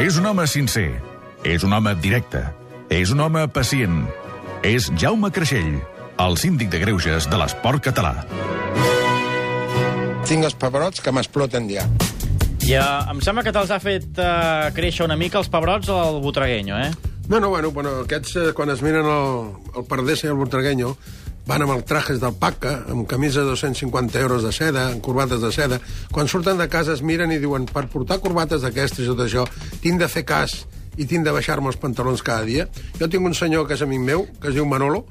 És un home sincer. És un home directe. És un home pacient. És Jaume Creixell, el síndic de greuges de l'esport català. Tinc els pebrots que m'exploten ja. I uh, em sembla que te'ls ha fet uh, créixer una mica els pebrots al Butragueño, eh? No, no, bueno, bueno aquests, eh, quan es miren el, el Pardesa i el Bortregueño, van amb els trajes del PACA, amb camisa de 250 euros de seda, amb corbates de seda. Quan surten de casa es miren i diuen per portar corbates d'aquestes i tot això, tinc de fer cas i tinc de baixar-me els pantalons cada dia. Jo tinc un senyor que és amic meu, que es diu Manolo,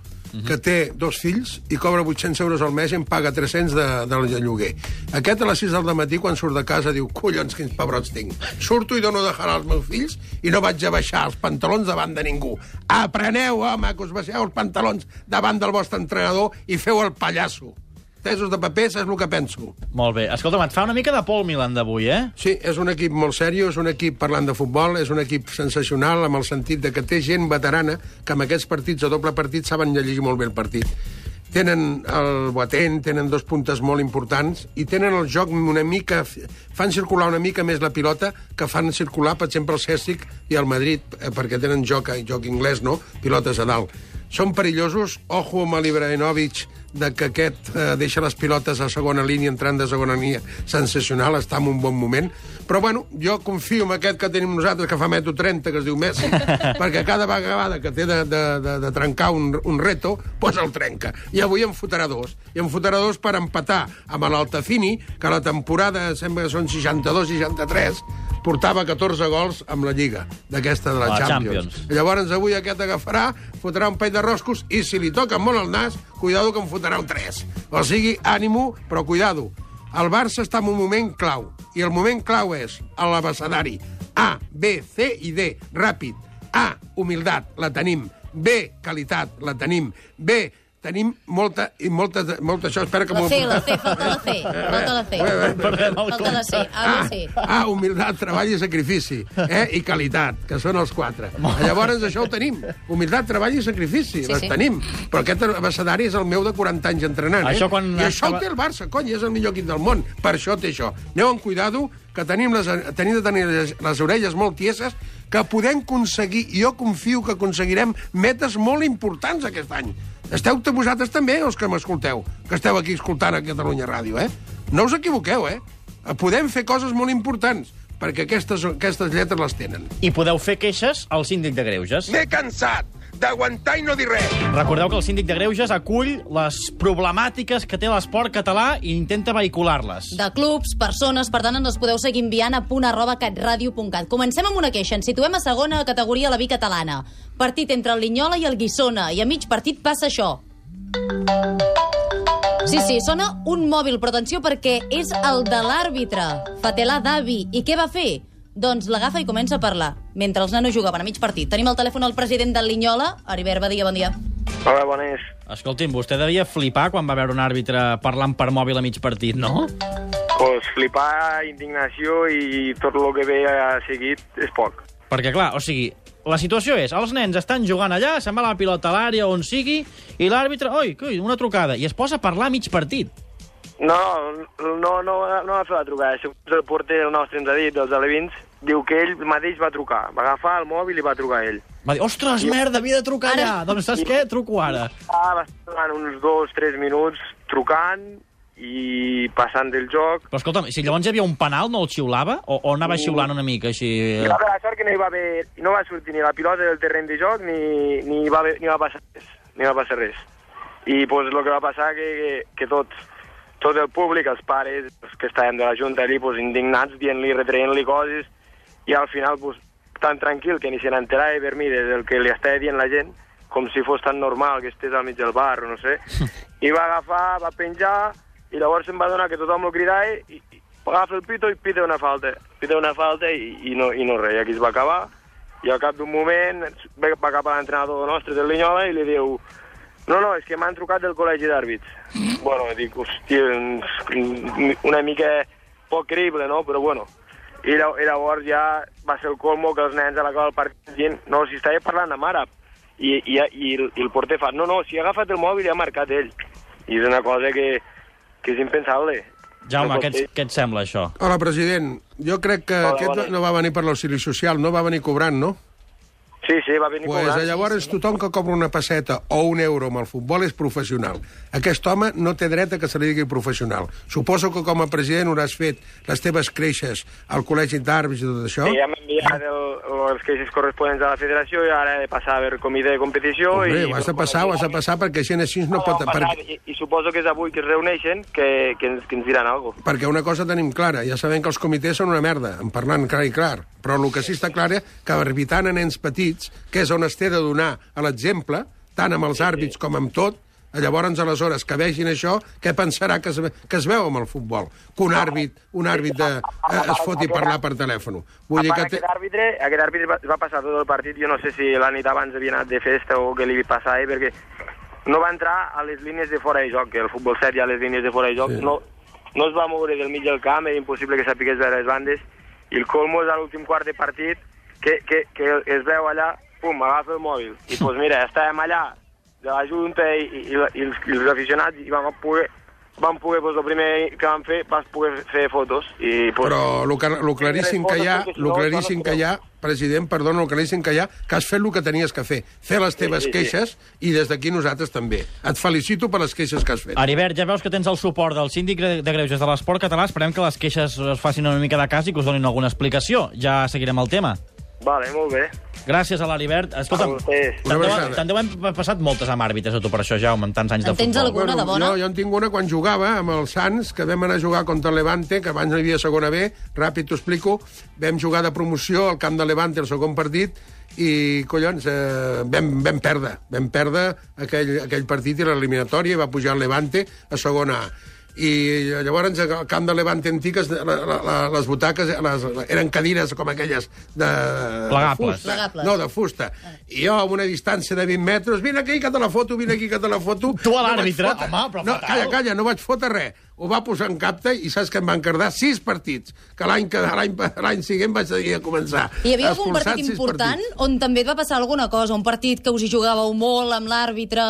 que té dos fills i cobra 800 euros al mes i em paga 300 de, de lloguer. Aquest a les 6 del matí, quan surt de casa, diu, collons, quins pebrots tinc. Surto i dono de jalar als meus fills i no vaig a baixar els pantalons davant de ningú. Apreneu, home, que us baixeu els pantalons davant del vostre entrenador i feu el pallasso. Tesos de paper, saps el que penso. Molt bé. Escolta'm, et fa una mica de por el Milan d'avui, eh? Sí, és un equip molt seriós, és un equip parlant de futbol, és un equip sensacional amb el sentit de que té gent veterana que amb aquests partits, a doble partit, saben llegir molt bé el partit. Tenen el Boateng, tenen dos puntes molt importants i tenen el joc una mica... fan circular una mica més la pilota que fan circular, per exemple, el Cèstic i el Madrid, eh, perquè tenen joc, joc anglès, no? Pilotes a dalt. Són perillosos, ojo amb l'Ibrahimovic, de que aquest eh, deixa les pilotes a segona línia, entrant de segona línia, sensacional, està en un bon moment. Però, bueno, jo confio en aquest que tenim nosaltres, que fa metro 30, que es diu Messi, perquè cada vegada que té de, de, de, de trencar un, un reto, pues el trenca. I avui en fotrà dos. I en fotrà dos per empatar amb l'Altafini, que la temporada sembla que són 62-63, portava 14 gols amb la Lliga, d'aquesta de la, La Champions. Champions. Llavors avui aquest agafarà, fotrà un pell de roscos i si li toca molt el nas, cuidado que en fotrà un 3. O sigui, ànimo, però cuidado. El Barça està en un moment clau, i el moment clau és a l'abecedari. A, B, C i D, ràpid. A, humildat, la tenim. B, qualitat, la tenim. B, tenim molta, i molta, molta això, espera que La m'ho- C, la C, falta la C. Falta la C. Falta la C. A, la C. Ah, humilitat, treball i sacrifici. Eh? I qualitat, que són els quatre. Llavors això ho tenim. Humilitat, treball i sacrifici. Sí, les sí. tenim. Però aquest abecedari és el meu de 40 anys entrenant. Eh? Això quan I això ho té el Barça, cony, és el millor equip del món. Per això té això. Aneu amb cuidado, que tenim, les, tenim de tenir les, les orelles molt tieses, que podem aconseguir, i jo confio que aconseguirem metes molt importants aquest any. Esteu vosaltres també, els que m'escolteu, que esteu aquí escoltant a Catalunya Ràdio, eh? No us equivoqueu, eh? Podem fer coses molt importants, perquè aquestes, aquestes lletres les tenen. I podeu fer queixes al síndic de greuges. M'he cansat d'aguantar i no dir res. Recordeu que el síndic de greuges acull les problemàtiques que té l'esport català i intenta vehicular-les. De clubs, persones, per tant, ens les podeu seguir enviant a punt arroba catradio.cat. Comencem amb una queixa. Ens situem a segona categoria a la B catalana. Partit entre el Linyola i el Guissona. I a mig partit passa això. Sí, sí, sona un mòbil, però atenció perquè és el de l'àrbitre, Fatelà Davi. I què va fer? Doncs l'agafa i comença a parlar, mentre els nanos jugaven a mig partit. Tenim al telèfon el president del Linyola, Heribert Badia, bon dia. Hola, bones. Escolti'm, vostè devia flipar quan va veure un àrbitre parlant per mòbil a mig partit, no? Pues flipar, indignació i tot el que ve a seguit és poc. Perquè, clar, o sigui, la situació és, els nens estan jugant allà, se'n va la pilota a l'àrea on sigui, i l'àrbitre, oi, una trucada, i es posa a parlar a mig partit. No, no, no, no, no va fer la trucada. Segons el porter, el nostre ens ha dit, dels alevins, diu que ell mateix va trucar. Va agafar el mòbil i va trucar ell. Va dir, ostres, merda, havia de trucar Ara. allà. Doncs saps què? Truco ara. Ah, va estar durant uns dos, tres minuts trucant i passant del joc. Però escolta'm, si llavors hi havia un penal, no el xiulava? O, o anava xiulant una mica, així... I haver la sort que no hi va haver, no va sortir ni la pilota del terreny de joc ni, ni, va, haver, ni va passar res. Ni va passar res. I pues, el que va passar que, que, que tot, tot el públic, els pares, els que estàvem de la Junta allí, pues, indignats, dient-li, retraient-li coses, i al final, pues, tan tranquil que ni se n'enterava per mi del que li estava dient la gent, com si fos tan normal que estés al mig del bar, no sé. I va agafar, va penjar, i llavors se'm va donar que tothom lo cridava i, i agafa el pito i pita una falta. Pita una falta i, i, no, i no res. I aquí es va acabar. I al cap d'un moment va va cap a l'entrenador nostre del Linyola i li diu no, no, és que m'han trucat del col·legi d'àrbits. bueno, dic, hòstia, una mica poc creïble, no? Però bueno. I, i llavors ja va ser el colmo que els nens a l'acabar del partit dient no, si estava parlant amb àrab. I, i, i, el, i el porter fa, no, no, si ha agafat el mòbil i ha marcat ell. I és una cosa que, que és impensable. Jaume, No què, et, què et sembla, això? Hola, president. Jo crec que Vale, aquest vale. no va venir per l'auxili social, no va venir cobrant, no? Sí, sí, va venir Pues, cobrant. llavors tothom que cobra una passeta o un euro amb el futbol és professional. Aquest home no té dret a que se li digui professional. Suposo que com a president hauràs fet les teves creixes al col·legi d'àrbits i tot això. Sí, hem enviat el, els queixes corresponents a la federació i ara he de passar a veure comitè de competició. Hombre, i, ho has de passar, ho has de passar, perquè gent així no pot... Passar, Per, i, I suposo que és avui que es reuneixen que, que, ens, que ens diran alguna cosa. perquè una cosa tenim clara, ja sabem que els comitès són una merda, en parlant clar i clar, però el que sí està clar és que arbitrant a nens petits, que és on es té de donar a l'exemple, tant amb els àrbits com amb tot, llavors, aleshores, que vegin això, què pensarà que es, que es veu amb el futbol? Que un àrbit, un àrbit de, eh, es foti a parlar per telèfon. Vull dir a que... Té... aquest àrbitre, aquest àrbitre va, va passar tot el partit, jo no sé si la nit abans havia anat de festa o què li passava, eh, perquè no va entrar a les línies de fora de joc, que el futbol set hi ha les línies de fora de joc, Sí. no, no es va moure del mig del camp, era impossible que sapigués veure les bandes, i el colmo és a l'últim quart de partit, que, que, que es veu allà, pum, agafa el mòbil, i doncs mira, estàvem allà, de la Junta i, i, i, i, els, i els aficionats, i vam poder, vam poder, doncs, el primer que vam fer, vas poder fer fotos, i doncs, Però el, que, el claríssim que hi ha, el claríssim que hi ha, president, perdona, el claríssim que hi ha, que has fet el que tenies que fer. Fer les teves sí, sí. queixes i des d'aquí nosaltres també. Et felicito per les queixes que has fet. Heribert, ja veus que tens el suport del síndic de de Greuges de l'esport català. Esperem que les queixes es facin una mica de cas i que us donin alguna explicació. Ja seguirem el tema. Vale, molt bé. Gràcies a l'Heribert. Escolta'm, A vostès. Una te'n deuen, abraçada. te'n deuen passat moltes amb àrbitres a tu per això, Jaume, amb tants anys de En tens futbol. algú? Alguna de bona? Jo, jo en tinc una quan jugava amb els Sants, que vam anar a jugar contra el Levante, que abans no hi havia segona B, ràpid t'ho explico, vam jugar de promoció al camp de Levante el segon partit, i, collons, eh, vam, vam perdre. Vam perdre aquell, aquell partit i l'eliminatòria, i va pujar el Levante a segona A. I llavors al camp de Levante la, la, la, les butaques les, eren cadires com aquelles de, Plegables. de fusta. Plegables. No, de fusta. I jo, a una distància de 20 metres, vine aquí que te la foto, vine aquí que te la foto. Tu a No l'àrbitre? fotre- Home, però no, fatal. Calla, calla, no vaig fotre res. Ho va posar en capte i saps que em van quedar sis partits, que l'any que l'any següent vaig seguir a començar. Hi havia algun partit important partits. on també et va passar alguna cosa? Un partit que us hi jugàveu molt amb l'àrbitre?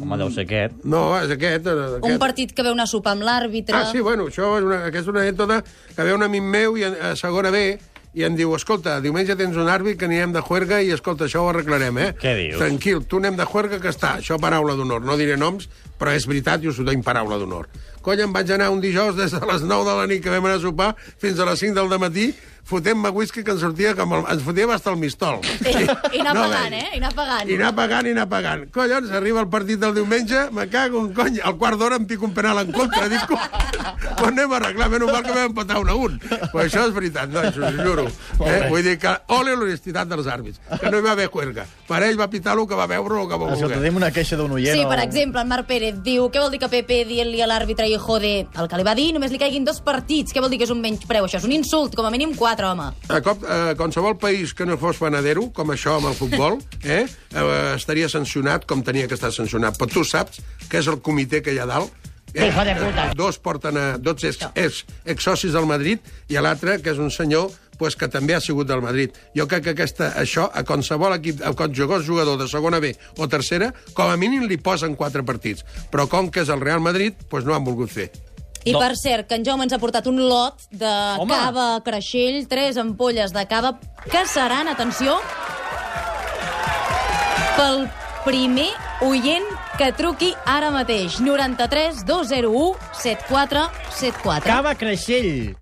Home, deu ser aquest. No, és aquest. eh, aquest. Un partit que veu anar a sopar amb l'àrbitre? Ah, sí, bueno, això és una, aquesta és una anècdota que ve un amic meu i a, a segona B i em diu, escolta, diumenge tens un àrbit que anirem de juerga i, escolta, això ho arreglarem, eh? Què dius? Tranquil, tu anem de juerga que està. Això paraula d'honor. No diré noms, però és veritat i us ho doy paraula d'honor. Colla, em vaig anar un dijous des de les 9 de la nit que vam anar a sopar fins a les 5 del matí fotent-me whisky que ens sortia com el, ens fotia hasta el mistol. I, i anar No, pagant, eh? I anar pagant. I anar pagant, i anar pagant. Collons, arriba el partit del diumenge, me cago en cony, al quart d'hora em pico un penal en contra. Dic, "Co- ho anem a arreglar, menys mal que vam empatar un a un. Però això és veritat, no, això us ho juro. Eh? Vull dir que, ole l'honestitat dels àrbits, que no hi va haver juerga. Per ell va pitar el que va veure o que va voler. tenim una queixa d'un oient. Sí, per exemple, en Marc Pérez diu què vol dir que Pepe dient-li a l'àrbitre i jode el que li va dir només li caiguin dos partits? Què vol dir que és un menyspreu? Això és un insult, com a mínim quatre, home. A cop, a qualsevol país que no fos panadero, com això amb el futbol, eh, eh, estaria sancionat com tenia que estar sancionat. Però tu saps que és el comitè que hi ha dalt, Eh, Hijo de puta. Dos porten a... Dos és, és exsocis del Madrid i l'altre, que és un senyor pues, que també ha sigut del Madrid. Jo crec que aquesta, això, a qualsevol equip, a qualsevol jugador de segona B o tercera, com a mínim li posen quatre partits. Però com que és el Real Madrid, pues, no han volgut fer. I No. per cert, que en Jaume ens ha portat un lot de Home. cava creixell, tres ampolles de cava, que seran, atenció, pel primer oient que truqui ara mateix. 93 201 7474. Cava Creixell.